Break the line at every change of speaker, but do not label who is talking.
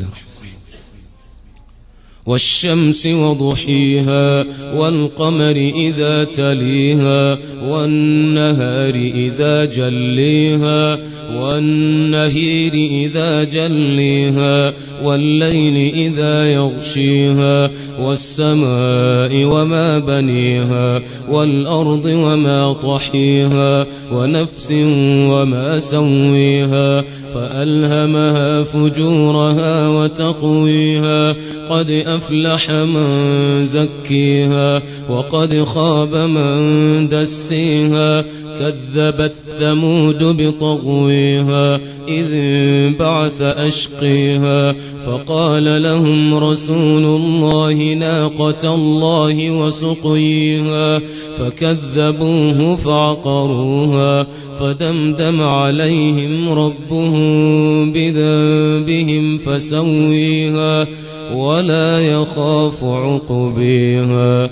嗯。والشمس وضحيها والقمر إذا تليها والنهار إذا جليها والنهير إذا جليها والليل إذا يغشيها والسماء وما بنيها والأرض وما طحيها ونفس وما سويها فألهمها فجورها وتقويها قد أفلح من زكيها وقد خاب من دسيها كذبت ثمود بطغويها إذ بعث أشقيها فقال لهم رسول الله ناقة الله وسقيها فكذبوه فعقروها فدمدم عليهم ربهم بذنبهم فسويها ولا يخاف عقبيها.